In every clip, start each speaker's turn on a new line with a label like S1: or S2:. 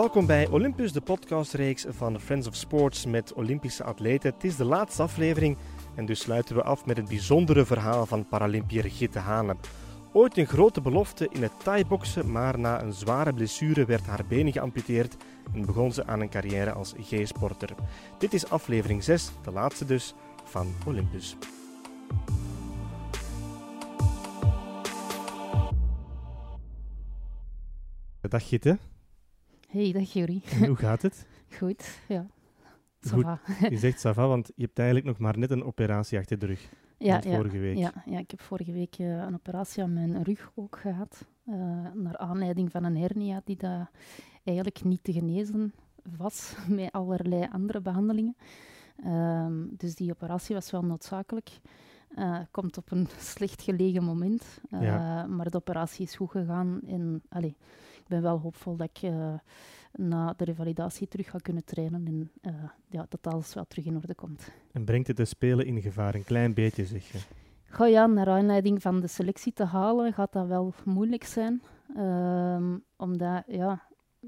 S1: Welkom bij Olympus, de podcastreeks van Friends of Sports met Olympische atleten. Het is de laatste aflevering en dus sluiten we af met het bijzondere verhaal van Paralympiër Gitte Hane. Ooit een grote belofte in het thai-boksen, maar na een zware blessure werd haar been geamputeerd en begon ze aan een carrière als G-sporter. Dit is aflevering 6, de laatste dus, van Olympus. Dag Gitte.
S2: Hey, dag Jury.
S1: Hoe gaat het?
S2: Goed, ja.
S1: Goed. Je zegt Sava, want je hebt eigenlijk nog maar net een operatie achter de rug.
S2: Ja, ja,
S1: vorige week.
S2: ja, ja, ik heb vorige week eh, een operatie aan mijn rug ook gehad. eh, naar aanleiding van een hernia die dat eigenlijk niet te genezen was met allerlei andere behandelingen. Ehm, dus die operatie was wel noodzakelijk. Eh, komt op een slecht gelegen moment.
S1: Ja.
S2: Maar de operatie is goed gegaan. En allee, ik ben wel hoopvol dat ik eh, na de revalidatie terug ga kunnen trainen. En eh, ja, dat alles wel terug in orde komt.
S1: En brengt het de Spelen in gevaar? Een klein beetje, zeg je.
S2: Ja, naar aanleiding van de selectie te halen gaat dat wel moeilijk zijn. Ehm, omdat, ja,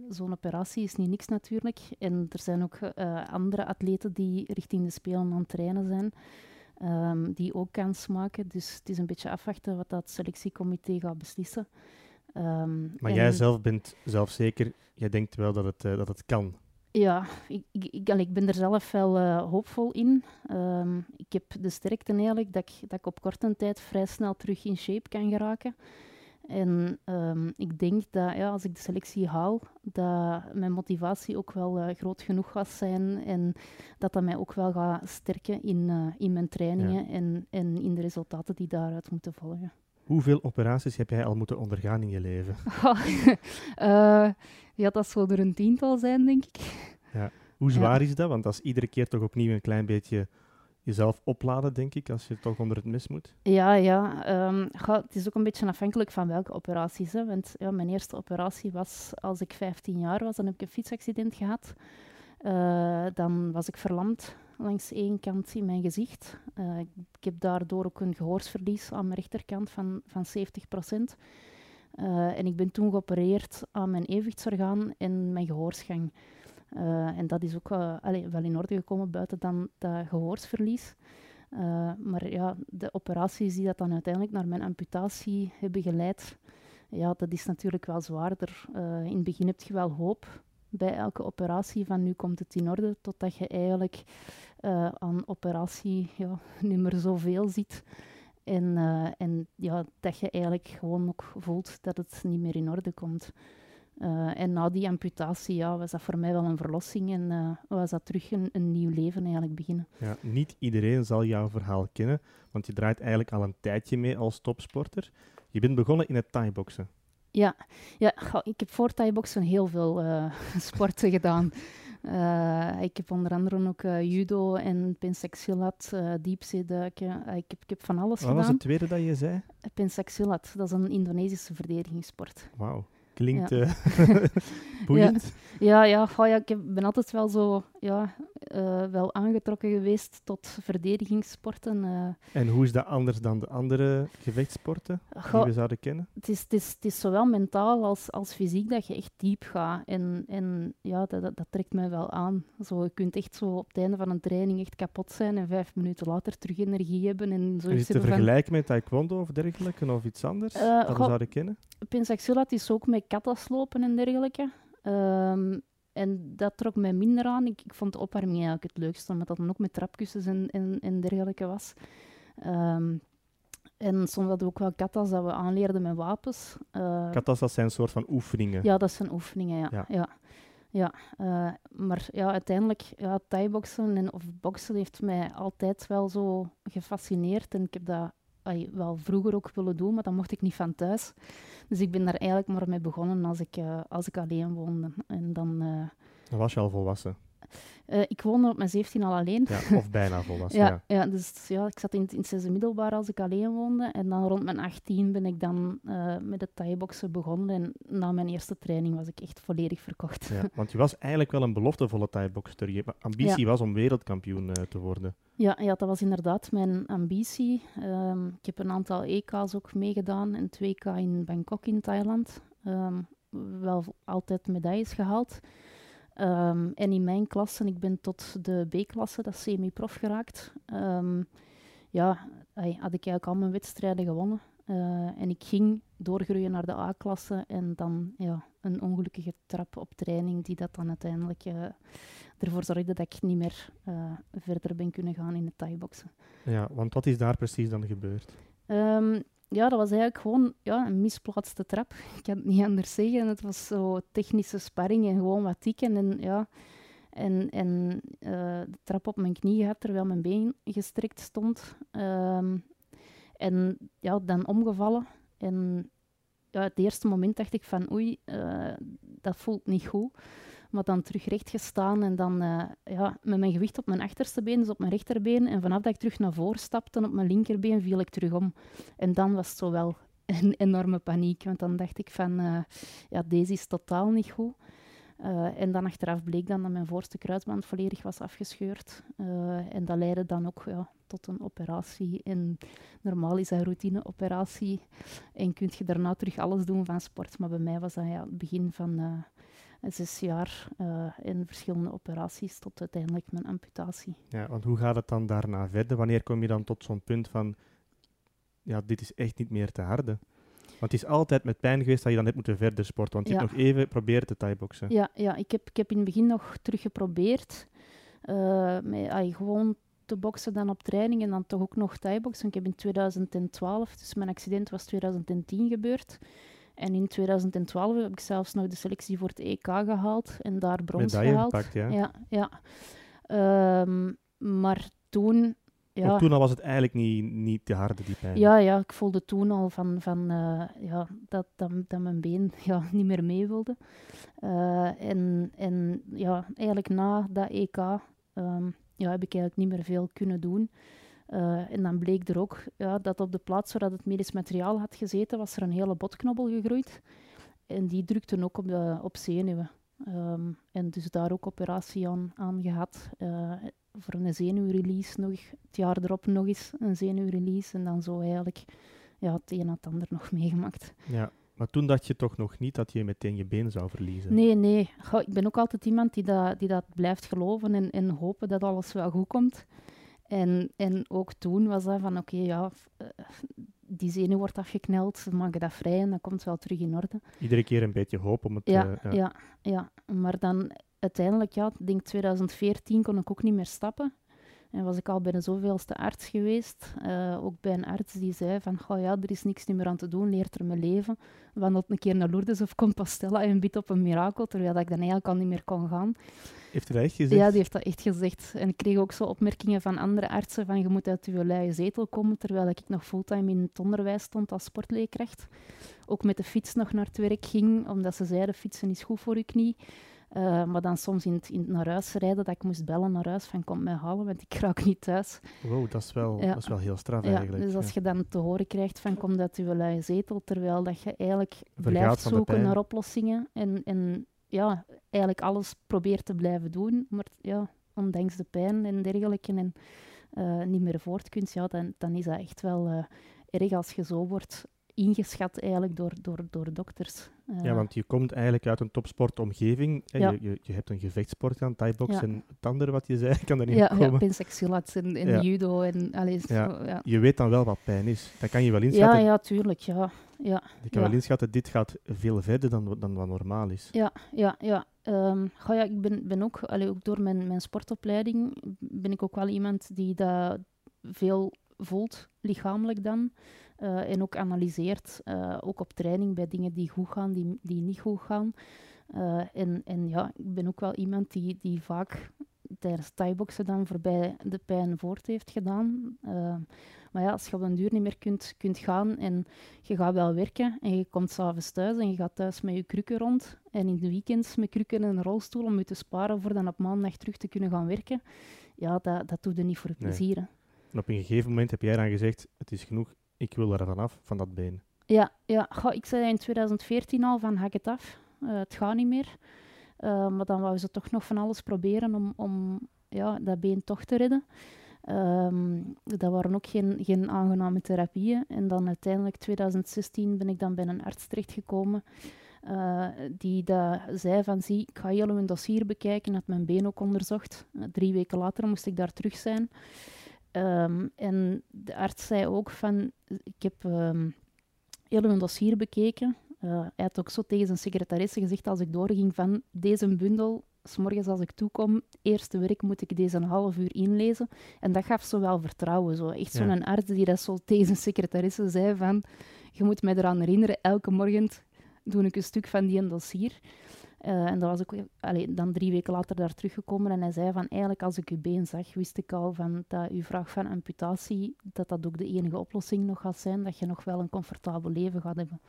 S2: zo'n operatie is niet niks natuurlijk. En er zijn ook eh, andere atleten die richting de Spelen aan het trainen zijn. ehm, die ook kans maken. Dus het is een beetje afwachten wat dat selectiecomité gaat beslissen. Ehm,
S1: Maar
S2: en-
S1: jij zelf bent zelfzeker, jij denkt wel dat het, eh, dat het kan.
S2: Ja, ik, ik, ik, ik ben er zelf wel eh, hoopvol in. Ehm, ik heb de sterkte eigenlijk dat ik, dat ik op korte tijd vrij snel terug in shape kan geraken. En ehm, ik denk dat ja, als ik de selectie haal, dat mijn motivatie ook wel eh, groot genoeg gaat zijn. En dat dat mij ook wel gaat sterken in, in mijn trainingen en, en in de resultaten die daaruit moeten volgen.
S1: Hoeveel operaties heb jij al moeten ondergaan in je leven?
S2: Eh, ja, dat zal er een tiental zijn, denk ik.
S1: Hoe
S2: Ja.
S1: zwaar is dat? Want dat is iedere keer toch opnieuw een klein beetje jezelf opladen, denk ik, als je toch onder het mis moet.
S2: Ja, ja. ehm, het is ook een beetje afhankelijk van welke operaties. Hè. Want ja, mijn eerste operatie was als ik 15 jaar was. Dan heb ik een fietsaccident gehad. Eh, dan was ik verlamd langs één kant in mijn gezicht. Eh, ik heb daardoor ook een gehoorsverlies aan mijn rechterkant van, van 70% Eh, en ik ben toen geopereerd aan mijn evenwichtsorgaan en mijn gehoorsgang. Eh, en dat is ook wel in orde gekomen buiten dan dat gehoorsverlies. Eh, maar ja, de operaties die dat dan uiteindelijk naar mijn amputatie hebben geleid, ja, dat is natuurlijk wel zwaarder. In het begin heb je wel hoop bij elke operatie van nu komt het in orde, totdat je eigenlijk eh, aan operatie ja, niet meer zoveel ziet. En, eh, en ja, dat je eigenlijk gewoon ook voelt dat het niet meer in orde komt. Eh, en na die amputatie ja, was dat voor mij wel een verlossing en was dat terug een, een nieuw leven eigenlijk beginnen.
S1: Ja, niet iedereen zal jouw verhaal kennen, want je draait eigenlijk al een tijdje mee als topsporter. Je bent begonnen in het thai-boksen.
S2: Ja, ja ik heb voor Thai-boksen heel veel sporten gedaan. Eh, ik heb onder andere ook eh, judo en pensaxilat, eh diepzeeduiken. Ik, heb, ik heb van alles
S1: Wat was
S2: gedaan.
S1: het tweede dat je zei?
S2: Pensaxilat, dat is een Indonesische verdedigingssport.
S1: Wauw, klinkt
S2: Ja.
S1: boeiend.
S2: Ja, ja, goh, ja ik heb, ben altijd wel zo ja, eh, wel aangetrokken geweest tot verdedigingssporten. eh.
S1: En hoe is dat anders dan de andere gevechtssporten die we zouden kennen?
S2: het is, het, is, het is zowel mentaal als, als fysiek dat je echt diep gaat. En, en ja, dat, dat, dat trekt mij wel aan. Zo, je kunt echt zo op het einde van een training echt kapot zijn en vijf minuten later terug energie hebben. En
S1: Is
S2: zoiets
S1: het te
S2: van...
S1: vergelijken met taekwondo of dergelijke, of iets anders
S2: Eh,
S1: dat we zouden kennen?
S2: Pensaxilat is ook met katas lopen en dergelijke. Ehm, en dat trok mij minder aan. Ik, ik vond de opwarming eigenlijk het leukste, omdat dat dan ook met trapkussens en, en, en dergelijke was. Ehm, en soms hadden we ook wel katas dat we aanleerden met wapens. Eh,
S1: Katas, dat zijn een soort van oefeningen.
S2: Ja, dat zijn oefeningen, ja.
S1: Ja.
S2: ja. ja. eh, maar ja, uiteindelijk, ja, thai-boksen en, of boksen heeft mij altijd wel zo gefascineerd. En ik heb dat wel vroeger ook willen doen, maar dat mocht ik niet van thuis. Dus ik ben daar eigenlijk maar mee begonnen als ik, eh, als ik alleen woonde. En dan... eh,
S1: Dan was je al volwassen.
S2: Eh, ik woonde op mijn 17 al alleen.
S1: Ja, of bijna volwassen, ja.
S2: Ja, ja, dus ja, ik zat in, het- in het zesde middelbaar als ik alleen woonde. En dan rond mijn 18 ben ik dan eh, met het thai-boksen begonnen. En na mijn eerste training was ik echt volledig verkocht.
S1: Ja, want je was eigenlijk wel een beloftevolle thai-bokster. Je ambitie was om wereldkampioen eh, te worden.
S2: Ja, ja, dat was inderdaad mijn ambitie. Ehm, ik heb een aantal EK's ook meegedaan en 2K in Bangkok in Thailand. Ehm, wel altijd medailles gehaald. Ehm, en in mijn klasse, ik ben tot de B-klasse, dat is semi-prof geraakt. Um, ja, had ik eigenlijk al mijn wedstrijden gewonnen. Uh, en ik ging doorgroeien naar de A-klasse en dan ja, een ongelukkige trap op training die dat dan uiteindelijk uh, ervoor zorgde dat ik niet meer uh, verder ben kunnen gaan in het thai-boksen.
S1: Ja, want wat is daar precies dan gebeurd?
S2: Um, ja, dat was eigenlijk gewoon ja, een misplaatste trap. Ik kan het niet anders zeggen. Het was zo technische sparring en gewoon wat tikken. En, ja, en, en uh, de trap op mijn knie had terwijl mijn been gestrekt stond. Um, en ja, dan omgevallen. En ja, het eerste moment dacht ik van oei, uh, dat voelt niet goed. Maar dan terug recht gestaan en dan uh, ja, met mijn gewicht op mijn achterste been, dus op mijn rechterbeen. En vanaf dat ik terug naar voren stapte op mijn linkerbeen, viel ik terug om. En dan was het zo wel een enorme paniek. Want dan dacht ik van, uh, ja, deze is totaal niet goed. Uh, en dan achteraf bleek dan dat mijn voorste kruisband volledig was afgescheurd. En dat leidde dan ook ja, tot een operatie. En normaal is dat een routineoperatie. En kun je daarna terug alles doen van sport. Maar bij mij was dat ja, het begin van zes jaar en verschillende operaties tot uiteindelijk mijn amputatie.
S1: Ja, want hoe gaat het dan daarna verder? Wanneer kom je dan tot zo'n punt van, ja, dit is echt niet meer te harde? Want het is altijd met pijn geweest dat je dan hebt moeten verder sporten. Want je hebt nog even geprobeerd te thaiboxen.
S2: Ja, ja ik, heb, ik heb in het begin nog terug geprobeerd. Uh, met, ay, gewoon te boksen dan op training en dan toch ook nog thaiboxen. Ik heb in 2012, dus mijn accident was 2010 gebeurd. En in 2012 heb ik zelfs nog de selectie voor het EK gehaald en daar brons
S1: Medaille
S2: gehaald.
S1: Gepakt, ja.
S2: ja, ja. Um, maar toen ja.
S1: Toen al was het eigenlijk niet, niet te harde, die pijn.
S2: Ja, ja, ik voelde toen al van, van, uh, ja, dat, dat, dat mijn been ja, niet meer mee wilde. Uh, en, en ja, eigenlijk na dat EK um, ja, heb ik eigenlijk niet meer veel kunnen doen. Uh, en dan bleek er ook ja, dat op de plaats waar het medisch materiaal had gezeten, was er een hele botknobbel gegroeid. En die drukte ook op, de, op zenuwen. Um, en dus daar ook operatie aan, aan gehad voor een zenuwrelease nog, het jaar erop nog eens een zenuwrelease en dan zo eigenlijk ja, het een en het ander nog meegemaakt.
S1: Ja, maar toen dacht je toch nog niet dat je meteen je been zou verliezen?
S2: Nee, nee. Goh, ik ben ook altijd iemand die dat, die dat blijft geloven en, en hopen dat alles wel goed komt. En, en ook toen was dat van, oké, okay, ja, die zenuw wordt afgekneld, ze maken dat vrij en dat komt wel terug in orde.
S1: Iedere keer een beetje hoop om het...
S2: Ja,
S1: uh,
S2: ja. ja, ja. maar dan uiteindelijk, ja, ik denk 2014 kon ik ook niet meer stappen. En was ik al bij de zoveelste arts geweest. Uh, ook bij een arts die zei van, oh ja, er is niks meer aan te doen, leert er mijn leven. Wandelt een keer naar Lourdes of Compostela en biedt op een mirakel, terwijl ik dan eigenlijk al niet meer kon gaan.
S1: Heeft hij dat echt gezegd?
S2: Ja, die heeft dat echt gezegd. En ik kreeg ook zo opmerkingen van andere artsen van, je moet uit je luie zetel komen, terwijl ik nog fulltime in het onderwijs stond als sportleerkracht. Ook met de fiets nog naar het werk ging, omdat ze zeiden, fietsen is goed voor je knie. Uh, maar dan soms in het, in naar huis rijden, dat ik moest bellen naar huis van kom mij halen, want ik raak niet thuis.
S1: Wow, dat is wel,
S2: Ja.
S1: dat is wel heel straf
S2: Ja,
S1: eigenlijk.
S2: dus als je dan te horen krijgt van kom uit je luie zetel, terwijl dat je eigenlijk
S1: Vergaat
S2: blijft zoeken naar oplossingen en, en ja, eigenlijk alles probeert te blijven doen, maar ja, ondanks de pijn en dergelijke en eh, niet meer voort kunt, ja, dan, dan is dat echt wel eh, erg als je zo wordt ingeschat eigenlijk door, door, door dokters. Eh,
S1: Ja, want je komt eigenlijk uit een topsportomgeving. hè.
S2: Ja.
S1: Je, je, je hebt een gevechtsport gedaan, thaibox
S2: Ja.
S1: en het andere wat je zei, kan er niet
S2: ja,
S1: op
S2: ja,
S1: komen.
S2: pensaxilats en, en
S1: Ja.
S2: judo en alles.
S1: Ja.
S2: ja.
S1: Je weet dan wel wat pijn is. Dat kan je wel
S2: Ja,
S1: inschatten.
S2: ja, tuurlijk, ja. Ja,
S1: Je kan
S2: ja.
S1: wel inschatten, dit gaat veel verder dan, dan wat normaal is.
S2: ja, ja. ja. Goh, ja ik ben, ben ook, allee, ook door mijn, mijn sportopleiding, ben ik ook wel iemand die dat veel voelt, lichamelijk dan. Eh, en ook analyseert, eh, ook op training bij dingen die goed gaan, die, die niet goed gaan. Eh, en, en ja, ik ben ook wel iemand die, die vaak tijdens thaiboxen dan voorbij de pijn voort heeft gedaan. Maar ja, als je op een duur niet meer kunt, kunt gaan en je gaat wel werken en je komt s'avonds thuis en je gaat thuis met je krukken rond en in de weekends met krukken en een rolstoel om je te sparen voor dan op maandag terug te kunnen gaan werken, ja, dat, dat doe je niet voor
S1: Nee.
S2: plezier.
S1: En op een gegeven moment heb jij dan gezegd, het is genoeg, ik wil er vanaf, van dat been.
S2: Ja, ja ik zei in 2014 al van hak het af, Eh, het gaat niet meer. Eh, maar dan wouden ze toch nog van alles proberen om, om ja, dat been toch te redden. Ehm, dat waren ook geen, geen aangename therapieën. En dan uiteindelijk 2016 ben ik dan bij een arts terechtgekomen Uh, die dat zei van, zie, ik ga heel mijn dossier bekijken, had mijn been ook onderzocht. Drie weken later moest ik daar terug zijn. Um, en de arts zei ook van, ik heb um, heel mijn dossier bekeken. Uh, hij had ook zo tegen zijn secretaresse gezegd, als ik doorging van deze bundel, s morgens als ik toekom, eerste werk moet ik deze een half uur inlezen. En dat gaf zo wel vertrouwen. Zo. Echt zo'n ja. arts die dat zo tegen zijn secretaresse zei van, je moet mij eraan herinneren, elke morgen doe ik een stuk van die dossier. Uh, en dat was ook allee, dan drie weken later daar teruggekomen en hij zei van eigenlijk als ik uw been zag, wist ik al van dat uw vraag van amputatie, dat dat ook de enige oplossing nog gaat zijn, dat je nog wel een comfortabel leven gaat hebben.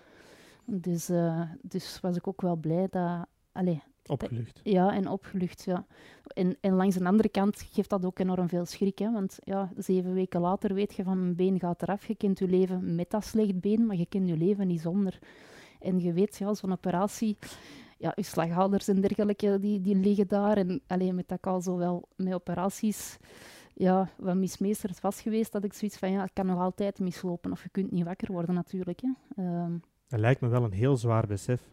S2: Dus, uh, dus was ik ook wel blij dat... Allee,
S1: opgelucht.
S2: Ja, en opgelucht, ja. En, en langs de andere kant geeft dat ook enorm veel schrik, hè, want ja, zeven weken later weet je van mijn been gaat eraf, je kent je leven met dat slecht been, maar je kent je leven niet zonder. En je weet, ja, zo'n operatie ja, je slaghouders en dergelijke, die, die liggen daar. En alleen met dat ik al zo wel met operaties ja, wat mismeesterd was geweest, dat ik zoiets van, ja, het kan nog altijd mislopen. Of je kunt niet wakker worden natuurlijk. Hè. Um,
S1: dat lijkt me wel een heel zwaar besef.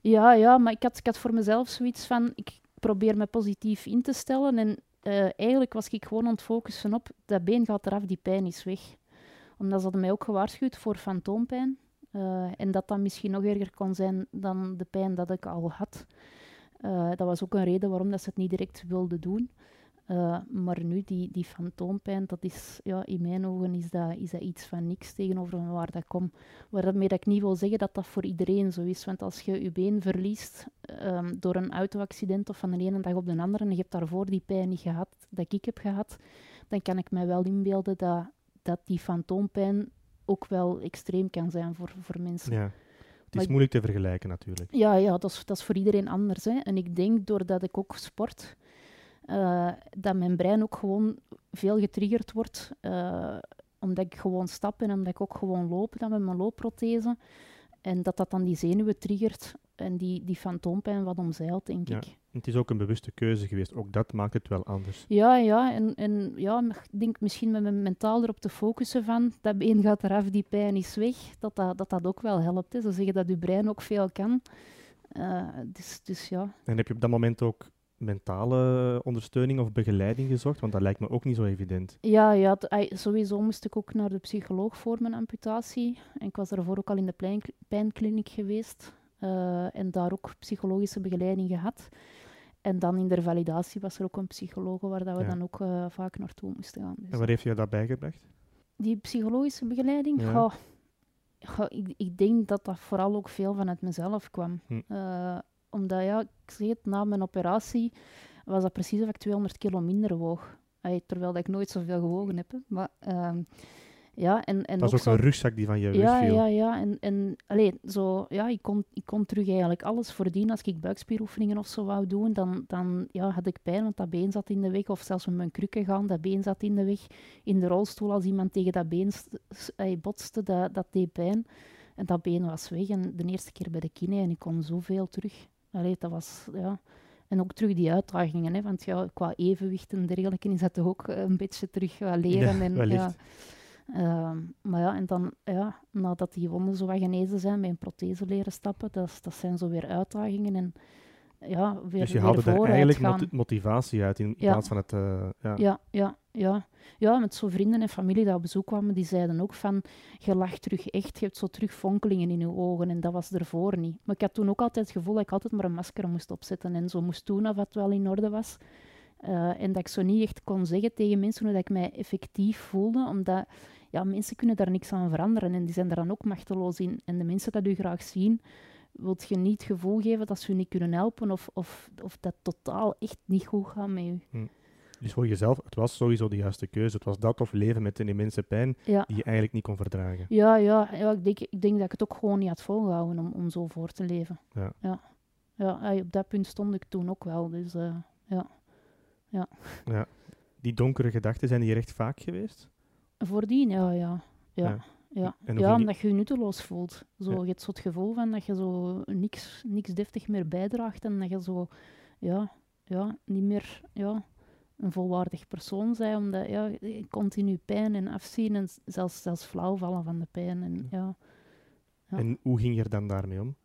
S2: Ja, ja, maar ik had, ik had voor mezelf zoiets van, ik probeer me positief in te stellen. En uh, eigenlijk was ik gewoon aan het focussen op, dat been gaat eraf, die pijn is weg. Omdat ze hadden mij ook gewaarschuwd voor fantoompijn. Uh, en dat dat misschien nog erger kon zijn dan de pijn dat ik al had. Uh, dat was ook een reden waarom dat ze het niet direct wilden doen. Uh, maar nu, die, die fantoompijn, dat is, ja, in mijn ogen is dat, is dat iets van niks tegenover waar dat komt. Waarmee dat ik niet wil zeggen dat dat voor iedereen zo is. Want als je je been verliest um, door een autoaccident of van de ene dag op de andere en je hebt daarvoor die pijn niet gehad, dat ik heb gehad, dan kan ik mij wel inbeelden dat, dat die fantoompijn ook wel extreem kan zijn voor, voor mensen.
S1: Ja. Het is moeilijk te vergelijken natuurlijk.
S2: Ja, ja dat, is, dat is voor iedereen anders. Hè. En ik denk doordat ik ook sport, uh, dat mijn brein ook gewoon veel getriggerd wordt. Uh, omdat ik gewoon stap en omdat ik ook gewoon loop dan met mijn loopprothese. En dat dat dan die zenuwen triggert en die, die fantoompijn wat omzeilt, denk
S1: ja.
S2: ik.
S1: Het is ook een bewuste keuze geweest. Ook dat maakt het wel anders.
S2: Ja, ja. En, en ja, ik denk misschien met mijn mentaal erop te focussen van dat been gaat eraf, die pijn is weg, dat dat, dat, dat ook wel helpt. Hè. Ze zeggen dat je brein ook veel kan. Uh, dus, dus ja.
S1: En heb je op dat moment ook mentale ondersteuning of begeleiding gezocht? Want dat lijkt me ook niet zo evident.
S2: Ja, ja sowieso moest ik ook naar de psycholoog voor mijn amputatie. En ik was daarvoor ook al in de pijnkliniek geweest. Uh, en daar ook psychologische begeleiding gehad. En dan in de validatie was er ook een psycholoog waar dat we ja. dan ook uh, vaak naartoe moesten gaan. Dus
S1: en wat heeft je daarbij gebracht?
S2: Die psychologische begeleiding? Ja. Goh, goh, ik, ik, denk dat dat vooral ook veel vanuit mezelf kwam. Hm. Uh, omdat, ja, ik zeg het, na mijn operatie was dat precies of ik 200 kilo minder woog. Terwijl ik nooit zoveel gewogen heb. Hè. Maar... Ja, en, en
S1: dat is ook,
S2: zo,
S1: een rugzak die van je
S2: ja,
S1: viel.
S2: Ja, ja, en, en alleen, zo, ja, ik, kon, ik kon terug eigenlijk alles voordien. Als ik buikspieroefeningen of zo wou doen, dan, dan ja, had ik pijn, want dat been zat in de weg. Of zelfs met mijn krukken gaan, dat been zat in de weg. In de rolstoel, als iemand tegen dat been botste, dat, dat deed pijn. En dat been was weg. En de eerste keer bij de kine, en ik kon zoveel terug. Allee, dat was, ja... En ook terug die uitdagingen, hè, want ja, qua evenwicht en dergelijke is dat toch ook een beetje terug wat leren.
S1: Ja,
S2: en,
S1: wellicht.
S2: ja, Uh, maar ja, en dan, ja, nadat die wonden zo wat genezen zijn, met een prothese leren stappen, dat, dat zijn zo weer uitdagingen. En, ja, weer,
S1: dus je haalde er eigenlijk
S2: gaan.
S1: moti motivatie uit in,
S2: Ja.
S1: plaats van het... uh, ja.
S2: Ja, ja, ja. Ja, met zo vrienden en familie die op bezoek kwamen, die zeiden ook van, je lacht terug echt, je hebt zo terug fonkelingen in je ogen. En dat was ervoor niet. Maar ik had toen ook altijd het gevoel dat ik altijd maar een masker moest opzetten en zo moest doen of het wel in orde was. Uh, en dat ik zo niet echt kon zeggen tegen mensen hoe dat ik mij effectief voelde, omdat ja, mensen kunnen daar niks aan veranderen en die zijn daar dan ook machteloos in. En de mensen dat u graag zien, wilt je niet het gevoel geven dat ze u niet kunnen helpen of, of, of dat totaal echt niet goed gaat met u.
S1: Hm. Dus voor jezelf, het was sowieso de juiste keuze. Het was dat of leven met een immense pijn
S2: Ja,
S1: die je eigenlijk niet kon verdragen.
S2: ja, ja, ja ik, denk, ik denk dat ik het ook gewoon niet had volgehouden om, om zo voor te leven.
S1: Ja.
S2: Ja, ja op dat punt stond ik toen ook wel. Dus eh, ja.
S1: Ja. Die donkere gedachten, zijn die er echt vaak geweest?
S2: Voordien, ja, ja. Ja,
S1: Ja.
S2: ja. Omdat je je nutteloos voelt. Zo. Je hebt zo het gevoel van dat je zo niks, niks deftig meer bijdraagt en dat je zo ja, ja, niet meer ja, een volwaardig persoon bent, omdat ja, continu pijn en afzien en zelfs, zelfs flauw vallen van de pijn. En, ja. Ja.
S1: En hoe ging je er dan daarmee om?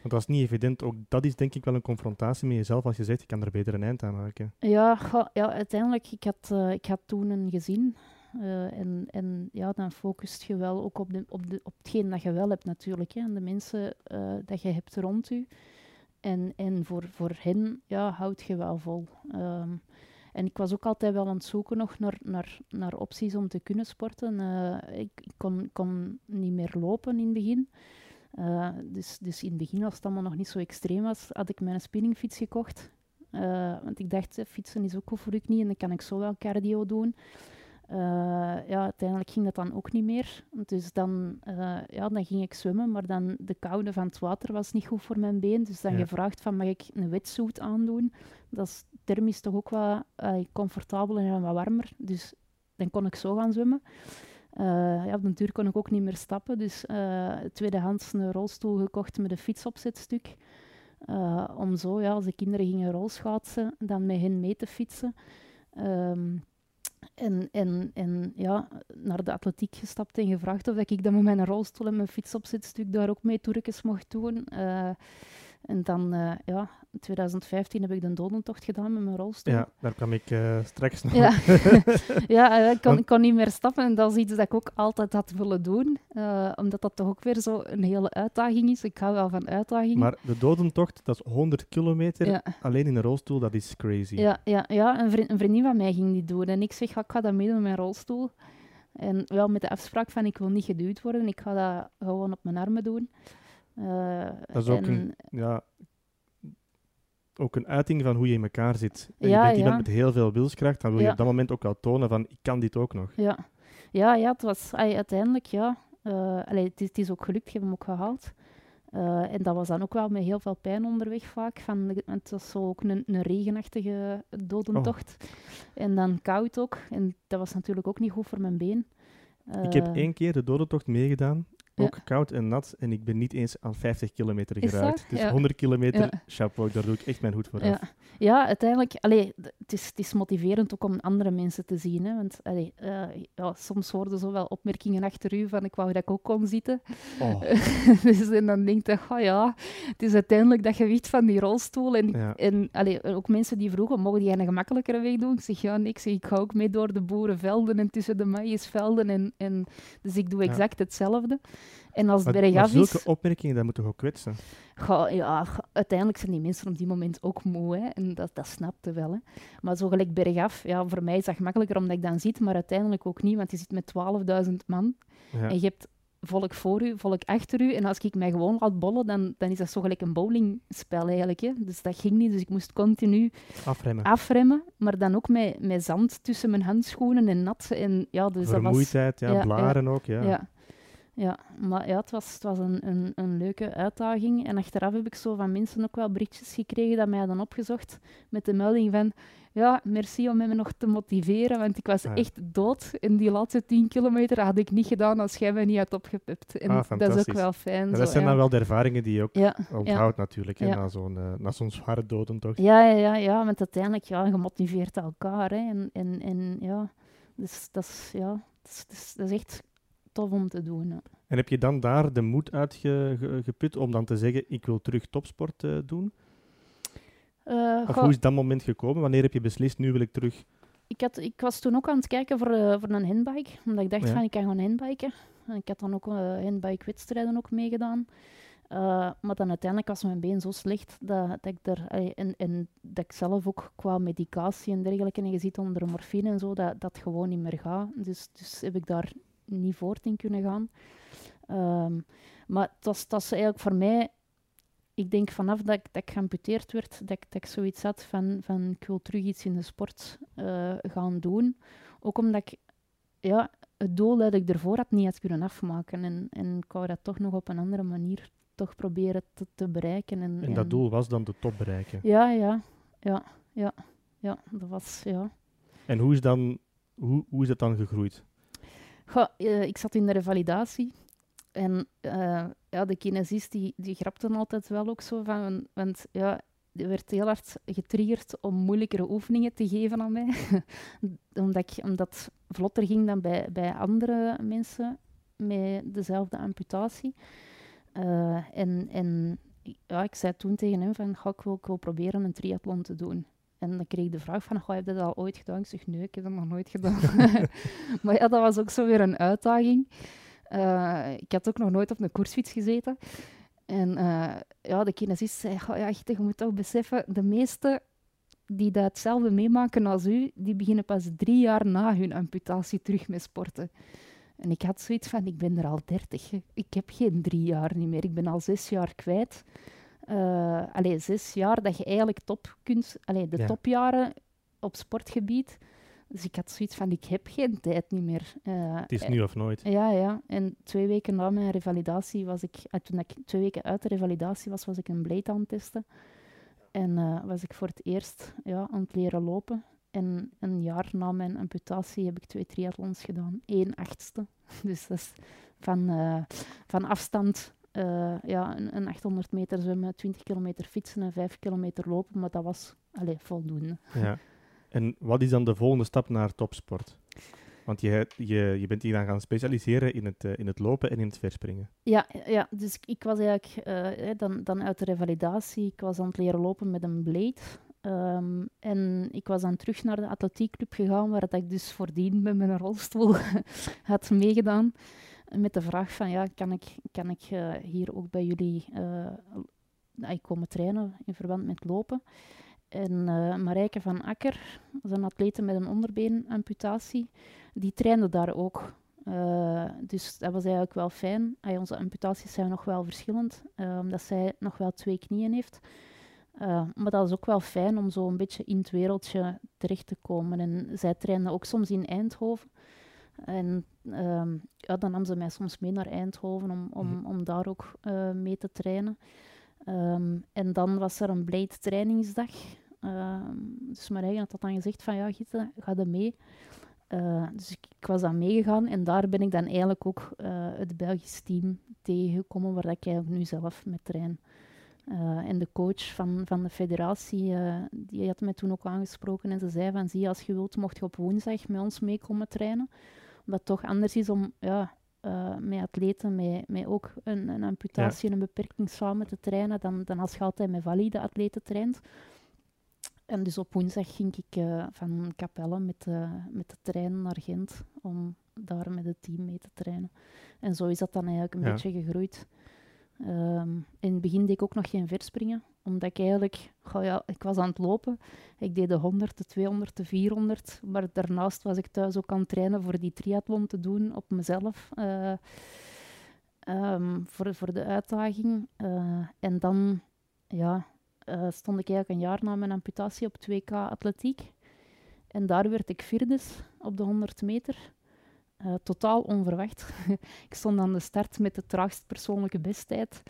S1: Want dat is niet evident. Ook dat is denk ik wel een confrontatie met jezelf als je zegt, ik kan er beter een eind aan maken.
S2: Ja, ja uiteindelijk, ik had, uh, ik had toen een gezin. Uh, en, en ja, dan focust je wel ook op, de, op, de, op hetgeen dat je wel hebt natuurlijk. En de mensen uh, dat je hebt rond je. En, en voor, voor hen ja, houd je wel vol. Um, en ik was ook altijd wel aan het zoeken nog naar, naar, naar opties om te kunnen sporten. Uh, ik, ik kon, kon niet meer lopen in het begin. Dus, dus in het begin, als het allemaal nog niet zo extreem was, had ik mijn spinningfiets gekocht. Want ik dacht, fietsen is ook goed voor je knie en dan kan ik zo wel cardio doen. Uh, ja, uiteindelijk ging dat dan ook niet meer. Dus dan, ja, dan ging ik zwemmen, maar dan de koude van het water was niet goed voor mijn been. Dus dan ja. gevraagd van, mag ik een wetsuit aandoen? Dat is thermisch toch ook wat comfortabeler en wat warmer. Dus dan kon ik zo gaan zwemmen. Ja, op de duur kon ik ook niet meer stappen, dus tweedehands een rolstoel gekocht met een fietsopzetstuk. Om zo, ja, als de kinderen gingen rolschaatsen, dan met hen mee te fietsen. Um, en, en, en ja, naar de atletiek gestapt en gevraagd of ik dan met mijn rolstoel en mijn fietsopzetstuk daar ook mee toerkens mocht doen. En dan, uh, ja, in 2015 heb ik de dodentocht gedaan met mijn rolstoel.
S1: Ja, daar kwam ik uh, straks nog.
S2: Ja, ja eh, ik, kon, ik kon niet meer stappen en dat is iets dat ik ook altijd had willen doen. Uh, omdat dat toch ook weer zo een hele uitdaging is. Ik hou wel van uitdagingen.
S1: Maar de dodentocht, dat is 100 kilometer. Ja. Alleen in een rolstoel, dat is crazy.
S2: Ja, ja, ja een, vriend, een vriendin van mij ging die doen. En ik zeg, ik ga dat meedoen met mijn rolstoel. En wel met de afspraak van, ik wil niet geduwd worden. Ik ga dat gewoon op mijn armen doen.
S1: Uh, dat is ook, een, ja, ook een uiting van hoe je in elkaar zit. En ja, je bent iemand met heel veel wilskracht, dan wil je op dat moment ook wel tonen van ik kan dit ook nog.
S2: Ja, ja, ja het was uiteindelijk, ja. Uh, allee, het, is, het, is, ook gelukt, ik heb hem ook gehaald. Uh, en dat was dan ook wel met heel veel pijn onderweg vaak. Van, het was zo ook een, een regenachtige dodentocht. Oh. En dan koud ook. En dat was natuurlijk ook niet goed voor mijn been.
S1: ik heb één keer de dodentocht meegedaan ook koud en nat. En ik ben niet eens aan 50 kilometer geraakt. Dus 100 kilometer, chapeau, daar doe ik echt mijn hoed voor
S2: af. Ja, ja uiteindelijk, allee, het, is, het is motiverend ook om andere mensen te zien. Hè, want allee, uh, ja, soms worden zo wel opmerkingen achter u van ik wou dat ik ook kon zitten. Oh. dus en dan denk je, oh ja, het is uiteindelijk dat gewicht van die rolstoel. En, en allee, ook mensen die vroegen, mogen die een gemakkelijkere weg doen? Ik zeg, ja, niks. Ik ga ook mee door de boerenvelden en tussen de maïsvelden. En, en, dus ik doe exact hetzelfde. En als het bergaf
S1: is... zulke opmerkingen, dat moeten toch ook kwetsen?
S2: ja, uiteindelijk zijn die mensen op die moment ook moe. Hè, en dat, dat snapte wel. Hè. Maar zo gelijk bergaf, ja, voor mij is dat gemakkelijker omdat ik dan zit, maar uiteindelijk ook niet, want je zit met 12.000 man. En je hebt volk voor u, volk achter u. En als ik mij gewoon laat bollen, dan, dan is dat zo gelijk een bowlingspel eigenlijk. Hè. Dus dat ging niet. Dus ik moest continu
S1: afremmen.
S2: afremmen maar dan ook met, met zand tussen mijn handschoenen en nat. En, ja, dus
S1: Vermoeidheid,
S2: dat
S1: was, ja, blaren ook.
S2: Ja. Ja. Maar ja, het was, het was een, een, een leuke uitdaging. En achteraf heb ik zo van mensen ook wel berichtjes gekregen dat mij hadden opgezocht met de melding van ja, merci om me nog te motiveren, want ik was ah, echt dood. En die laatste 10 kilometer had ik niet gedaan als jij me niet had opgepipt. En
S1: ah,
S2: dat is ook wel fijn.
S1: dat zijn dan wel de ervaringen die je ook ja, onthoudt natuurlijk, hè, na zo'n uh, zo'n zware dodentocht.
S2: Ja, ja, ja, ja, want uiteindelijk, ja, gemotiveerd elkaar. Hè, en, en, en ja, dus dat is, ja, dat is, dat is echt tof om te doen.
S1: En heb je dan daar de moed uitgeput om dan te zeggen, ik wil terug topsport uh, doen? Uh, of hoe is dat moment gekomen? Wanneer heb je beslist, nu wil ik terug?
S2: Ik, had, ik was toen ook aan het kijken voor, uh, voor een handbike, omdat ik dacht van, ik kan gewoon handbiken. En ik had dan ook handbike-wedstrijden ook meegedaan. maar dan uiteindelijk was mijn been zo slecht dat, dat ik er, en, en dat ik zelf ook qua medicatie en dergelijke, en je ziet onder morfine en zo, dat dat gewoon niet meer gaat. Dus, dus heb ik daar niet voort in kunnen gaan. Um, maar was, dat is eigenlijk voor mij, ik denk vanaf dat ik, dat ik geamputeerd werd, dat ik, dat ik zoiets had van, van ik wil terug iets in de sport uh, gaan doen. Ook omdat ik ja, het doel dat ik ervoor had niet had kunnen afmaken. En, en ik wou dat toch nog op een andere manier toch proberen te, te bereiken. En,
S1: en dat doel was dan de top bereiken?
S2: Ja, ja, ja, ja, ja, dat was, ja.
S1: En hoe is, dan, hoe, hoe is dat dan gegroeid?
S2: Uh, ik zat in de revalidatie. En uh, ja, de kinesist die, grapte altijd wel ook zo van... Want ja, die werd heel hard getriggerd om moeilijkere oefeningen te geven aan mij. omdat, ik, omdat het vlotter ging dan bij, bij andere mensen met dezelfde amputatie. Uh, en, en ja, ik zei toen tegen hem van, ga ik, wil, ik proberen een triathlon te doen. En dan kreeg ik de vraag van, ga je dat al ooit gedaan? Ik zeg, nee, ik heb dat nog nooit gedaan. maar ja, dat was ook zo weer een uitdaging. Uh, ik had ook nog nooit op een koersfiets gezeten. En uh, ja, de kinesist zei, ja, echt, je moet toch beseffen, de meeste die dat meemaken als u, die beginnen pas drie jaar na hun amputatie terug met sporten. En ik had zoiets van, ik ben er al dertig. Ik heb geen drie jaar niet meer. Ik ben al zes jaar kwijt. Uh, allee, zes jaar dat je eigenlijk top kunt... Allee, de topjaren op sportgebied. Dus ik had zoiets van, ik heb geen tijd niet meer.
S1: Uh, het is nu of nooit.
S2: Ja, ja. En twee weken na mijn revalidatie was ik... Uh, toen ik twee weken uit de revalidatie was, was ik een blade aan het testen. En uh, was ik voor het eerst ja, aan het leren lopen. En een jaar na mijn amputatie heb ik twee triathlons gedaan. Eén achtste. Dus dat is van, van afstand uh, ja, een, een, 800 meter zwemmen, 20 kilometer fietsen en 5 kilometer lopen. Maar dat was allez, voldoende.
S1: Ja. En wat is dan de volgende stap naar topsport? Want je, je, je bent hier dan gaan specialiseren in het, uh, in het lopen en in het verspringen.
S2: Ja, ja dus ik was eigenlijk uh, dan, dan uit de revalidatie. Ik was aan het leren lopen met een blade. Um, en ik was dan terug naar de atletiekclub gegaan, waar ik dus voordien met mijn rolstoel had meegedaan. Met de vraag van, ja, kan ik, kan ik uh, hier ook bij jullie uh, komen trainen in verband met lopen? En uh, Marijke van Akker, is een atlete met een onderbeenamputatie, die trainde daar ook. dus dat was eigenlijk wel fijn. Ay, onze amputaties zijn nog wel verschillend, omdat zij nog wel twee knieën heeft. Maar dat is ook wel fijn om zo een beetje in het wereldje terecht te komen. En zij trainde ook soms in Eindhoven. En uh, ja, dan nam ze mij soms mee naar Eindhoven om, om, mm om daar ook uh, mee te trainen. Um, en dan was er een Blade trainingsdag. Ehm, dus mijn eigen had dat dan gezegd van ja, Gitte, ga er mee. Uh, dus ik, ik, was dan meegegaan en daar ben ik dan eigenlijk ook het Belgisch team tegengekomen waar ik eigenlijk nu zelf met train. Uh, en de coach van, van de federatie, die had mij toen ook aangesproken en ze zei van, zie, als je wilt, mocht je op woensdag met ons meekomen trainen. Het toch anders is om ja, uh, met atleten met, met ook een, een amputatie en een beperking samen te trainen, dan, dan als je altijd met valide atleten traint. En dus op woensdag ging ik van Capelle met, met de trein naar Gent om daar met het team mee te trainen. En zo is dat dan eigenlijk een beetje gegroeid. Um, in het begin deed ik ook nog geen verspringen, omdat ik eigenlijk, ja, ik was aan het lopen. Ik deed de 100, de 200, de 400, maar daarnaast was ik thuis ook aan het trainen voor die triathlon te doen op mezelf. Uh, um, voor, voor de uitdaging. Uh, en dan ja, uh, stond ik eigenlijk een jaar na mijn amputatie op 2K atletiek. En daar werd ik vierde op de 100 meter. Totaal onverwacht. ik stond aan de start met de traagst persoonlijke besttijd.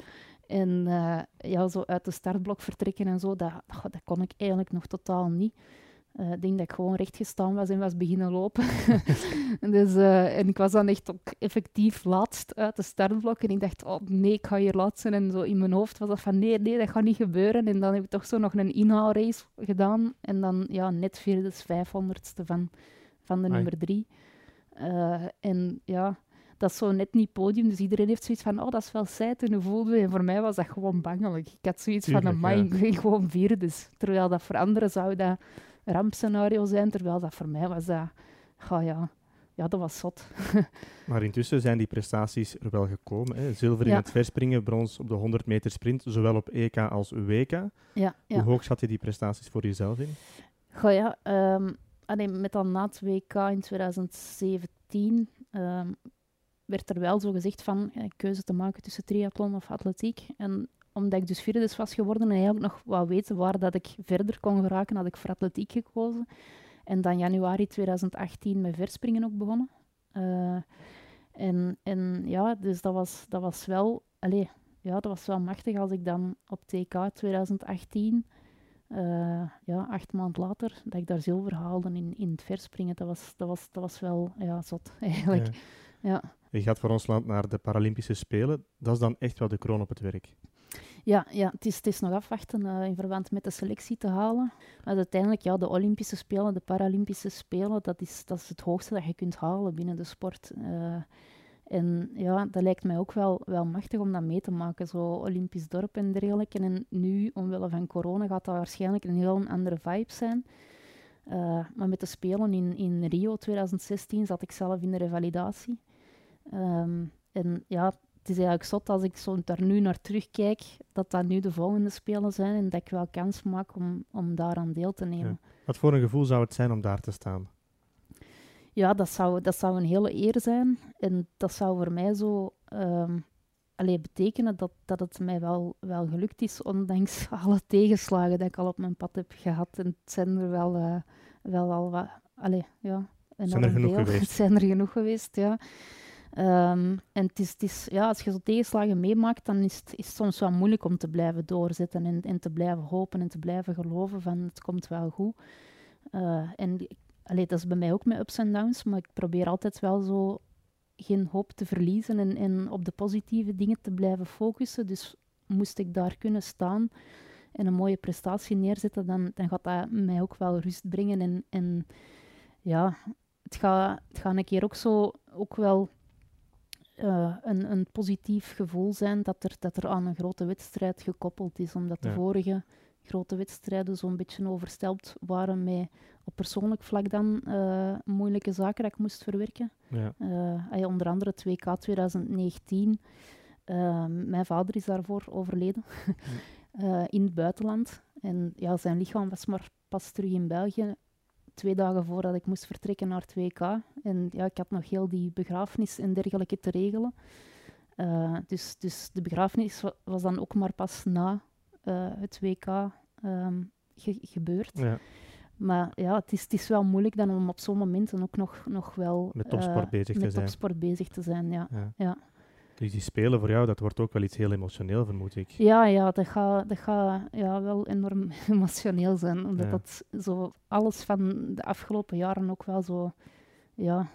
S2: En uh, ja, zo uit de startblok vertrekken en zo, dat, dat kon ik eigenlijk nog totaal niet. Uh, ik denk dat ik gewoon recht gestaan was en was beginnen lopen. dus, en ik was dan echt ook effectief laatst uit de startblok. En ik dacht, oh nee, ik ga hier laatst zijn. En zo in mijn hoofd was dat van, nee, nee, dat gaat niet gebeuren. En dan heb ik toch zo nog een inhaalrace gedaan. En dan ja, net vierde, vijfhonderdste van, van de nummer drie. Uh, en ja, dat is zo net niet podium, dus iedereen heeft zoiets van, oh, dat is wel saai en voelde. En voor mij was dat gewoon bangelijk. Ik had zoiets van, een ja. gewoon vier. Dus terwijl dat voor anderen zou dat rampscenario zijn, terwijl dat voor mij was dat, oh ja, ja, dat was zot.
S1: maar intussen zijn die prestaties er wel gekomen. Hè? Zilver in het verspringen, brons op de 100 meter sprint, zowel op EK als WK. Ja, ja. Hoe hoog zat je die prestaties voor jezelf in?
S2: Goh ja, um, allee, met dan na het WK in 2017 um, werd er wel zo gezegd van ja, keuze te maken tussen triathlon of atletiek. En omdat ik dus vierde was geworden en eigenlijk nog wou weten waar dat ik verder kon geraken, had ik voor atletiek gekozen. En dan januari 2018 met verspringen ook begonnen. Uh, en, en ja, dus dat was, dat was wel... Allee, ja, dat was wel machtig als ik dan op TK 2018 uh, ja, acht maanden later, dat ik daar zilver haalde in, in het verspringen. Dat was, dat was, dat was wel ja, zot, eigenlijk. Ja. ja.
S1: Je gaat voor ons land naar de Paralympische Spelen. Dat is dan echt wel de kroon op het werk.
S2: Ja, ja het, is, het is nog afwachten uh, in verband met de selectie te halen. Maar uiteindelijk, ja, de Olympische Spelen, de Paralympische Spelen, dat is, dat is het hoogste dat je kunt halen binnen de sport. Uh, En ja, dat lijkt mij ook wel, wel machtig om dat mee te maken, zo Olympisch dorp en dergelijke. En nu, omwille van corona, gaat dat waarschijnlijk een heel andere vibe zijn. Uh, maar met de Spelen in, in Rio 2016 zat ik zelf in de revalidatie. Um, en ja, het is eigenlijk zot als ik zo daar nu naar terugkijk, dat dat nu de volgende Spelen zijn en dat ik wel kans maak om, om daaraan deel te nemen. Ja.
S1: Wat voor een gevoel zou het zijn om daar te staan?
S2: Ja, dat zou, dat zou een hele eer zijn. En dat zou voor mij zo um, allee, betekenen dat, dat het mij wel, wel gelukt is, ondanks alle tegenslagen die ik al op mijn pad heb gehad. En het zijn er wel, uh, wel al wat... Allee, ja,
S1: zijn er genoeg geweest?
S2: Het zijn er genoeg geweest, ja. Um, en het is, ja, als je zo tegenslagen meemaakt, dan is het, is soms wel moeilijk om te blijven doorzetten en, en te blijven hopen en te blijven geloven van het komt wel goed. Uh, en allee, dat is bij mij ook met ups en downs, maar ik probeer altijd wel zo geen hoop te verliezen en, en op de positieve dingen te blijven focussen. Dus moest ik daar kunnen staan en een mooie prestatie neerzetten, dan, dan gaat dat mij ook wel rust brengen. En, en ja, het gaat, het gaat een keer ook zo ook wel uh, een, een positief gevoel zijn dat er, dat er aan een grote wedstrijd gekoppeld is. Omdat de vorige grote wedstrijden zo'n beetje oversteld waren met op persoonlijk vlak dan uh, moeilijke zaken dat ik moest verwerken. Ja. Uh, onder andere 2K 2019. Uh, mijn vader is daarvoor overleden in het buitenland. En ja, zijn lichaam was maar pas terug in België twee dagen voordat ik moest vertrekken naar 2K. En ja, ik had nog heel die begrafenis en dergelijke te regelen. Uh, dus, dus de begrafenis was dan ook maar pas na uh, het WK um, ehm, ge gebeurd. Ja. Maar ja, het is, het is wel moeilijk dan om op zo'n momenten ook nog, nog wel
S1: met topsport uh, bezig
S2: met
S1: te zijn.
S2: topsport bezig te zijn. Ja. ja. ja.
S1: Dus die spelen voor jou, dat wordt ook wel iets heel emotioneel, vermoed ik.
S2: Ja, ja dat gaat dat ga, ja, wel enorm emotioneel zijn. Omdat ja. dat zo alles van de afgelopen jaren ook wel zo, ja,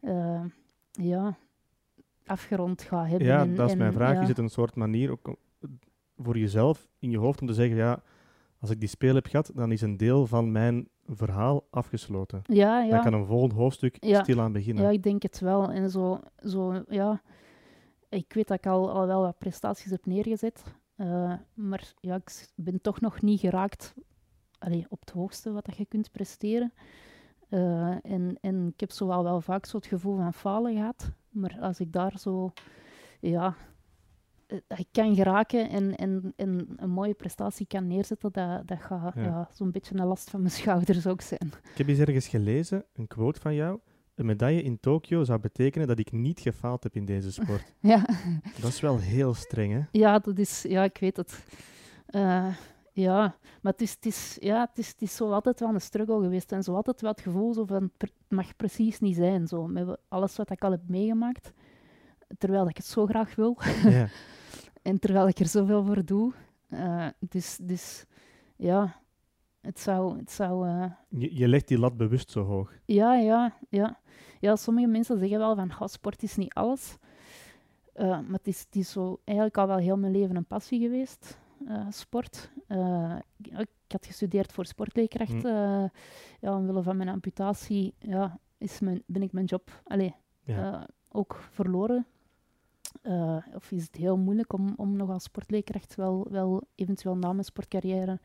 S2: uh, ja afgerond gaat hebben.
S1: Ja, dat is mijn vraag. Ja. Is het een soort manier ook voor jezelf in je hoofd om te zeggen, ja, als ik die speel heb gehad, dan is een deel van mijn verhaal afgesloten.
S2: Ja, ja.
S1: Dan kan een volgend hoofdstuk
S2: ja.
S1: stilaan beginnen.
S2: Ja, ik denk het wel. En zo, zo ja ik weet dat ik al, al wel wat prestaties heb neergezet. Uh, maar ja, ik ben toch nog niet geraakt allee, op het hoogste wat dat je kunt presteren. Uh, en, en ik heb zo wel, wel vaak zo het gevoel van falen gehad. Maar als ik daar zo, ja, uh, ik kan geraken en, en, en een mooie prestatie kan neerzetten, dat, dat gaat ja. ja zo'n beetje een last van mijn schouders ook zijn.
S1: Ik heb eens ergens gelezen, een quote van jou een medaille in Tokio zou betekenen dat ik niet gefaald heb in deze sport.
S2: Ja.
S1: Dat is wel heel streng, hè?
S2: Ja, dat is, ja ik weet het. Uh, ja, maar het is, het, is, ja, het, is, het is zo altijd wel een struggle geweest. En zo altijd wel het gevoel zo van, het mag precies niet zijn. Zo, met alles wat ik al heb meegemaakt. Terwijl ik het zo graag wil. Ja. en terwijl ik er zoveel voor doe. Uh, dus, dus ja, het zou... Het zou uh...
S1: je, je legt die lat bewust zo hoog.
S2: Ja, ja, ja. Ja, sommige mensen zeggen wel van, oh, sport is niet alles. Uh, maar het is, het is zo eigenlijk al wel heel mijn leven een passie geweest, uh, sport. ik had gestudeerd voor sportleerkracht. Mm. ja, omwille van mijn amputatie ja, is mijn, ben ik mijn job allee, ja. ook verloren. of is het heel moeilijk om, om nog als sportleerkracht wel, wel eventueel na mijn sportcarrière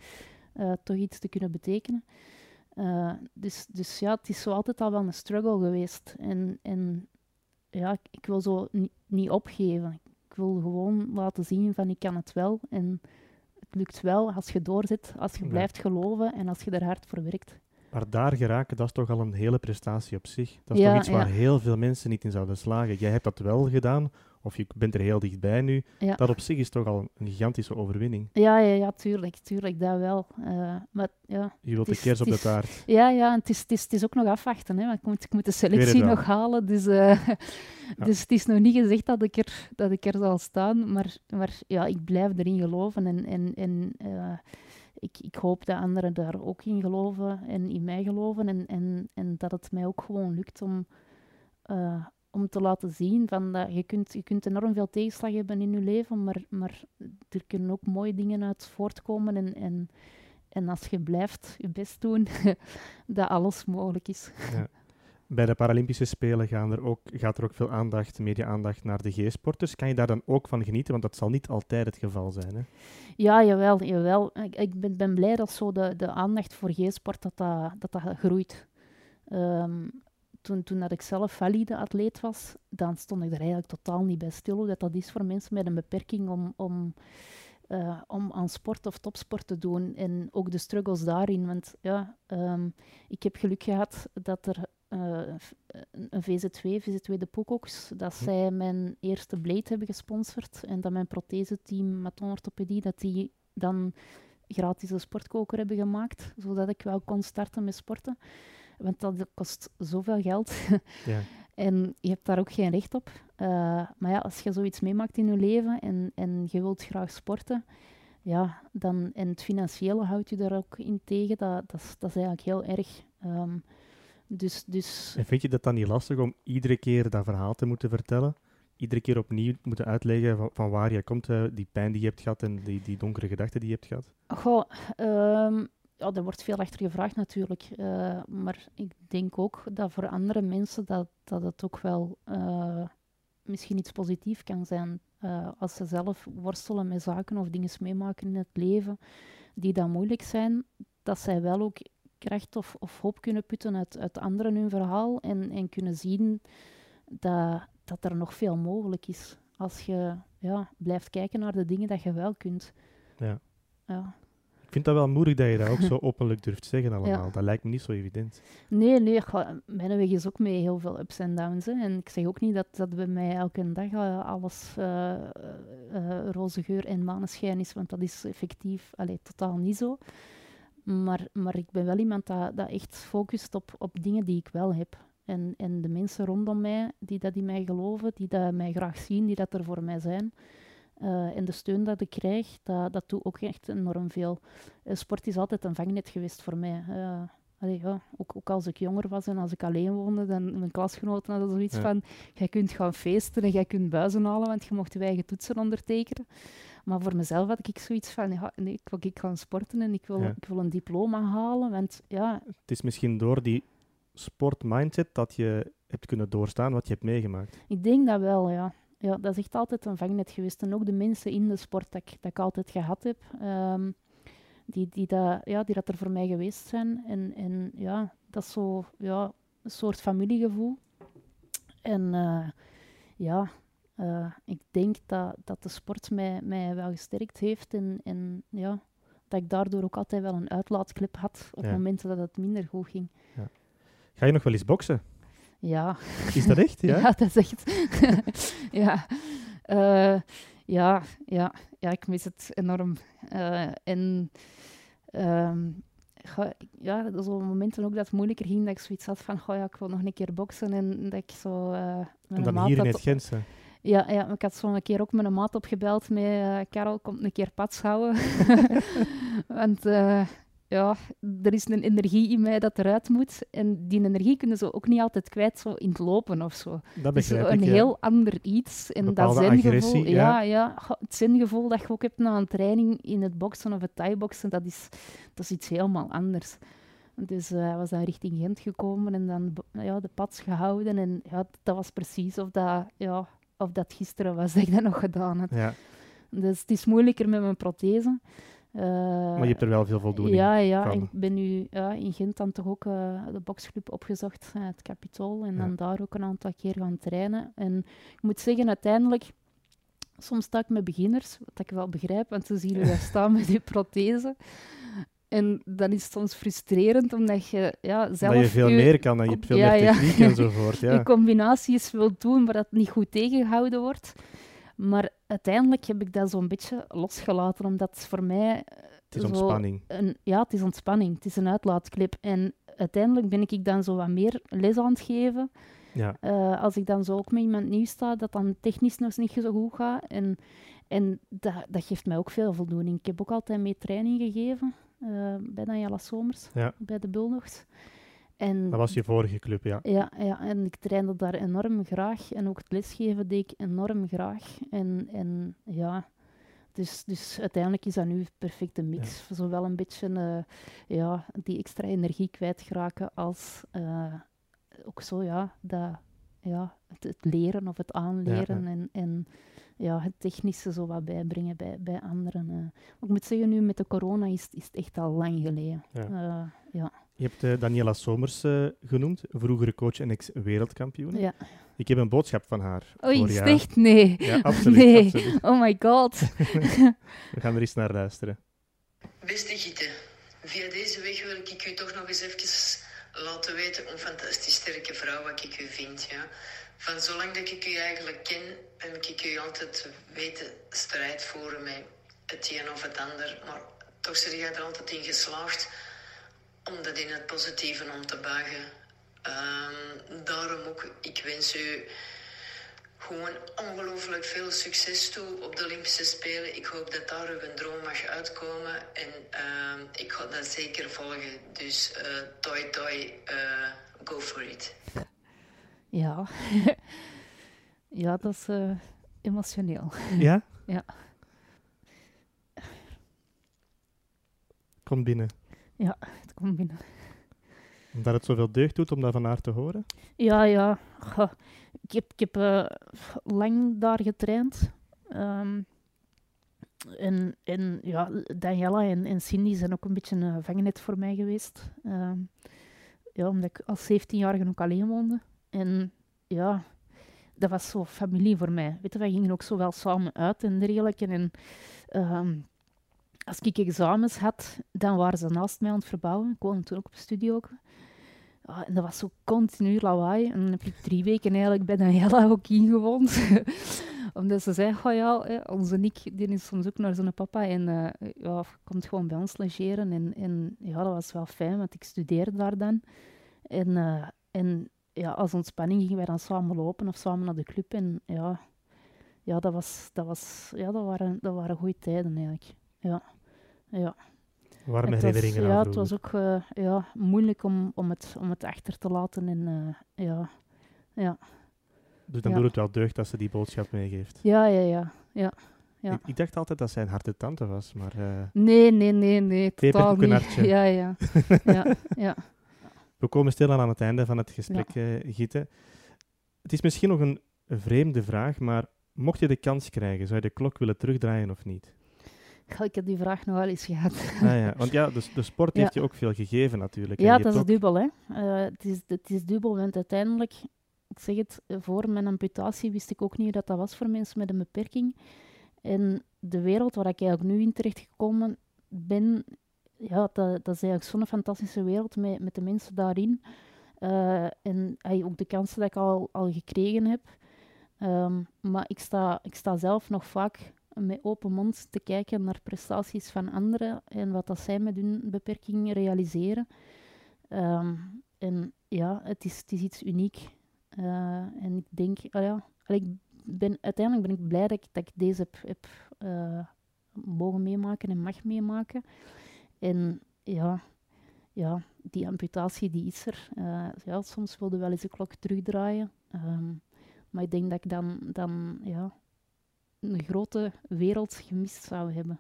S2: uh, toch iets te kunnen betekenen. Uh, dus, dus ja, het is zo altijd al wel een struggle geweest. En, en ja, ik, ik wil zo niet opgeven. Ik wil gewoon laten zien van ik kan het wel. En het lukt wel als je doorzet, als je blijft geloven en als je er hard voor werkt.
S1: Maar daar geraken, dat is toch al een hele prestatie op zich. Dat is ja, toch iets waar heel veel mensen niet in zouden slagen. Jij hebt dat wel gedaan, of je bent er heel dichtbij nu. Ja. Dat op zich is toch al een gigantische overwinning.
S2: Ja, ja, ja tuurlijk, tuurlijk, dat wel. Uh, maar, ja,
S1: je wilt de kers op de taart.
S2: Ja, ja het, is, het, is, het is ook nog afwachten. Hè, want ik, moet, ik moet de selectie nog halen. Dus, uh, ja. dus het is nog niet gezegd dat ik er, dat ik er zal staan. Maar, maar ja, ik blijf erin geloven. En, en, en uh, ik, ik hoop dat anderen daar ook in geloven en in mij geloven. En, en, en dat het mij ook gewoon lukt om om te laten zien van dat je kunt, je kunt enorm veel tegenslag hebben in je leven, maar, maar er kunnen ook mooie dingen uit voortkomen. En, en, en als je blijft je best doen, dat alles mogelijk is. Ja.
S1: bij de Paralympische Spelen gaan er ook, gaat er ook veel aandacht, media-aandacht naar de G-sporters. Kan je daar dan ook van genieten? Want dat zal niet altijd het geval zijn. Hè?
S2: Ja, jawel. jawel. Ik, ik ben, ben, blij dat zo de, de aandacht voor G-sport dat dat, dat, dat groeit. Um, toen, toen dat ik zelf valide atleet was, dan stond ik er eigenlijk totaal niet bij stil hoe dat, dat is voor mensen met een beperking om, om, uh, om aan sport of topsport te doen. En ook de struggles daarin. Want ja, um, ik heb geluk gehad dat er uh, een VZ2, VZ2 de Pocox, dat hm. zij mijn eerste blade hebben gesponsord en dat mijn protheseteam met orthopedie, dat die dan gratis een sportkoker hebben gemaakt, zodat ik wel kon starten met sporten. Want dat kost zoveel geld. Ja. en je hebt daar ook geen recht op. Uh, maar ja, als je zoiets meemaakt in je leven en, en je wilt graag sporten, ja, dan, en het financiële houdt je daar ook in tegen. Dat, dat, is, dat is eigenlijk heel erg. Um, dus, dus...
S1: En vind je dat dan niet lastig om iedere keer dat verhaal te moeten vertellen? Iedere keer opnieuw moeten uitleggen van, van waar je komt, uh, die pijn die je hebt gehad en die, die donkere gedachten die je hebt gehad?
S2: Goh, um, ja, er wordt veel achter gevraagd natuurlijk. Uh, maar ik denk ook dat voor andere mensen dat, dat het ook wel uh, misschien iets positiefs kan zijn. Uh, als ze zelf worstelen met zaken of dingen meemaken in het leven die dan moeilijk zijn, dat zij wel ook kracht of, of hoop kunnen putten uit, uit anderen hun verhaal en, en kunnen zien dat, dat er nog veel mogelijk is. Als je ja, blijft kijken naar de dingen dat je wel kunt.
S1: Ja. ja. Ik vind dat wel moedig dat je dat ook zo openlijk durft zeggen allemaal. Dat lijkt me niet zo evident.
S2: Nee, nee. mijn weg is ook mee heel veel ups en downs. Hè. En ik zeg ook niet dat, dat bij mij elke dag uh, alles uh, uh, roze geur en maneschijn is, want dat is effectief allee, totaal niet zo. Maar, maar ik ben wel iemand dat, dat echt focust op, op dingen die ik wel heb. En, en de mensen rondom mij, die dat in mij geloven, die dat mij graag zien, die dat er voor mij zijn. Uh, en de steun dat ik krijg, dat, dat doet ook echt enorm veel. Uh, sport is altijd een vangnet geweest voor mij. Uh, allee, ja, ook, ook, als ik jonger was en als ik alleen woonde, dan mijn klasgenoten hadden zoiets van: jij kunt gaan feesten en jij kunt buizen halen, want je mocht je eigen toetsen ondertekenen. Maar voor mezelf had ik zoiets van: ja, nee, ik, wil, ik ga sporten en ik wil, ik wil een diploma halen. Want, ja.
S1: Het is misschien door die sportmindset dat je hebt kunnen doorstaan wat je hebt meegemaakt.
S2: Ik denk dat wel, ja ja, dat is echt altijd een vangnet geweest. En ook de mensen in de sport dat ik, dat ik altijd gehad heb, um, die, die, dat, ja, die dat er voor mij geweest zijn. En, en ja, dat is zo ja, een soort familiegevoel. En uh, ja, uh, ik denk dat, dat de sport mij, mij wel gesterkt heeft. En, en ja, dat ik daardoor ook altijd wel een uitlaatklep had op momenten dat het minder goed ging. Ja.
S1: Ga je nog wel eens boksen?
S2: Ja.
S1: Is dat echt? Ja,
S2: ja dat is echt. ja. Uh, ja, ja, ja, ik mis het enorm. Uh, en um, ja, zo momenten ook dat het moeilijker ging, dat ik zoiets had van, goh, ja, ik wil nog een keer boksen. En dat ik zo... Uh,
S1: en dan hier in het Gentse?
S2: Ja, ja, ik had zo een keer ook met een maat opgebeld met Karel, komt een keer pads houden. Want ja, er is een energie in mij dat eruit moet. En die energie kunnen ze ook niet altijd kwijt zo in het lopen of zo.
S1: Dat begrijp
S2: dus
S1: een
S2: heel ander iets. En dat zingevoel, ja. ja. het zingevoel dat je ook hebt na een training in het boksen of het thai-boksen, dat is, dat is iets helemaal anders. Dus uh, hij was dan richting Gent gekomen en dan ja, de pads gehouden. En ja, dat was precies of dat, ja, of dat gisteren was dat ik dat nog gedaan had. Ja. Dus het is moeilijker met mijn prothese.
S1: Uh, maar je hebt er wel veel voldoening
S2: Ja, ja. ik ben nu ja, in Gent dan toch ook uh, de boxclub opgezocht, uh, het Capitool. En dan daar ook een aantal keer gaan trainen. En ik moet zeggen, uiteindelijk, soms sta ik met beginners, wat ik wel begrijp, want ze zien je daar staan met die prothese. En dan is het soms frustrerend, omdat je ja, zelf...
S1: Dat je veel meer kan, en je hebt veel meer techniek enzovoort. Ja.
S2: je combinaties wil doen, maar dat niet goed tegengehouden wordt. Maar uiteindelijk heb ik dat zo'n beetje losgelaten, omdat voor mij...
S1: Het is ontspanning.
S2: Een, ja, het is ontspanning. Het is een uitlaatklep. En uiteindelijk ben ik dan zo wat meer les aan het geven. Ja. Uh, als ik dan zo ook met iemand nieuw sta, dat dan technisch nog niet zo goed gaat. En, en dat, dat geeft mij ook veel voldoening. Ik heb ook altijd mee training gegeven uh, bij Daniela Somers, ja. bij de Bulldogs.
S1: En, dat was je vorige club, ja.
S2: ja. Ja, en ik trainde daar enorm graag. En ook het lesgeven deed ik enorm graag. En, en ja, dus, dus uiteindelijk is dat nu een perfecte mix. Ja. Zowel een beetje uh, ja, die extra energie kwijtraken als uh, ook zo, ja, dat, ja het, het leren of het aanleren en, en ja, het technische zo wat bijbrengen bij, bij anderen. Uh. Ik moet zeggen, nu met de corona is, is het echt al lang geleden. Ja.
S1: Je hebt uh, Daniela Somers uh, genoemd, vroegere coach en ex-wereldkampioen.
S2: Ja.
S1: Ik heb een boodschap van haar.
S2: Oei, is echt? Nee.
S1: Ja, absoluut,
S2: nee.
S1: absoluut.
S2: Oh my god.
S1: We gaan er eens naar luisteren.
S3: Beste Gieten, via deze weg wil ik u toch nog eens even laten weten hoe fantastisch sterke vrouw wat ik u vind. Ja? Van zolang dat ik u eigenlijk ken, heb ik u altijd weten strijd voeren met het een of het ander. Maar toch zit je er altijd in geslaagd om dat in het positieve om te buigen. Um, daarom ook, ik wens u gewoon ongelooflijk veel succes toe op de Olympische Spelen. Ik hoop dat daar uw droom mag uitkomen en uh, ik ga dat zeker volgen. Dus uh, toi toi, uh, go for it.
S2: Ja, ja dat is uh, emotioneel.
S1: Ja?
S2: ja.
S1: Kom binnen.
S2: Ja, binnen.
S1: Omdat het zoveel deugd doet om dat van haar te horen?
S2: Ja, ja. Goh. Ik heb, ik heb uh, lang daar getraind. Um, en, en ja, Daniela en, en Cindy zijn ook een beetje een vangnet voor mij geweest. Um, ja, omdat ik als 17-jarige ook alleen woonde. En ja, dat was zo familie voor mij. Weet je, wij gingen ook zo wel samen uit en dergelijke. En um, als ik examens had, dan waren ze naast mij aan het verbouwen. Ik woonde toen ook op studio. Ja, en dat was zo continu lawaai. En dan heb ik drie weken eigenlijk bij Daniela ook ingewoond. Omdat ze zei, oh ja, onze Nick die is soms ook naar zijn papa en uh, ja, komt gewoon bij ons logeren. En, ja, dat was wel fijn, want ik studeerde daar dan. En, uh, en ja, als ontspanning gingen wij dan samen lopen of samen naar de club. En ja, ja, dat, was, dat, was, ja dat, waren, dat waren goede tijden eigenlijk. Ja, ja.
S1: Warme herinneringen
S2: Ja, het was ook uh, ja, moeilijk om, om, het, om het achter te laten. En, uh, ja, ja.
S1: Dus dan
S2: ja.
S1: doet het wel deugd dat ze die boodschap meegeeft.
S2: Ja, ja, ja. ja. Ja.
S1: Ik, ik, dacht altijd dat zij een harte tante was, maar... Uh,
S2: nee, nee, nee, nee, totaal niet. Ja, ja. ja, ja.
S1: We komen stilaan aan het einde van het gesprek, ja. Gitte. Het is misschien nog een vreemde vraag, maar mocht je de kans krijgen, zou je de klok willen terugdraaien of niet?
S2: Ik heb die vraag nog wel eens gehad.
S1: Ah, ja. Want ja, de, de sport heeft je ook veel gegeven natuurlijk.
S2: Ja, dat is ook... dubbel. Hè. Uh, het, is, het is dubbel, want uiteindelijk, ik zeg het, voor mijn amputatie wist ik ook niet dat dat was voor mensen met een beperking. En de wereld waar ik eigenlijk nu in terecht gekomen ben, ja, dat, dat is eigenlijk zo'n fantastische wereld met, met de mensen daarin. Uh, en hey, ook de kansen dat ik al, al gekregen heb. Um, maar ik sta, ik sta zelf nog vaak met open mond te kijken naar prestaties van anderen en wat dat zij met hun beperking realiseren. Um, en ja, het is, het is iets uniek. Uh, en ik denk, oh ja, ik ben, uiteindelijk ben ik blij dat ik, deze heb, uh, mogen meemaken en mag meemaken. En ja, ja, die amputatie die is er. Uh, ja, soms wilde wel eens de klok terugdraaien. Um, maar ik denk dat ik dan, dan ja, een grote wereld gemist zou hebben.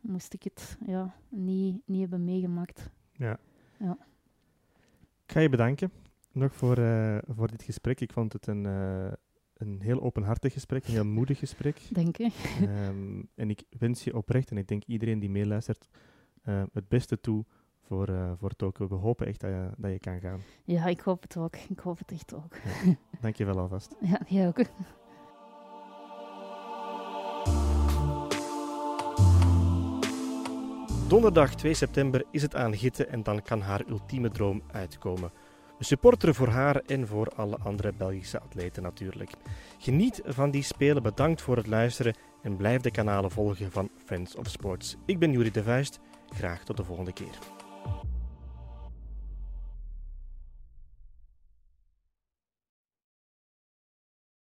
S2: Moest ik het ja, niet, niet hebben meegemaakt.
S1: Ja.
S2: ja.
S1: Ik ga je bedanken nog voor, uh, voor dit gesprek. Ik vond het een, uh, een heel openhartig gesprek, een heel moedig gesprek.
S2: Dank je.
S1: Um, en ik wens je oprecht, en ik denk iedereen die meeluistert, uh, het beste toe voor, uh, voor Tokio. We hopen echt dat je, dat je kan gaan.
S2: Ja, ik hoop het ook. Ik hoop het echt ook.
S1: Ja. Dank je wel alvast.
S2: Ja, jij ook.
S1: Donderdag 2 september is het aan Gitte en dan kan haar ultieme droom uitkomen. We supporteren voor haar en voor alle andere Belgische atleten natuurlijk. Geniet van die spelen, bedankt voor het luisteren en blijf de kanalen volgen van Friends of Sports. Ik ben Juri de Vuist, graag tot de volgende keer.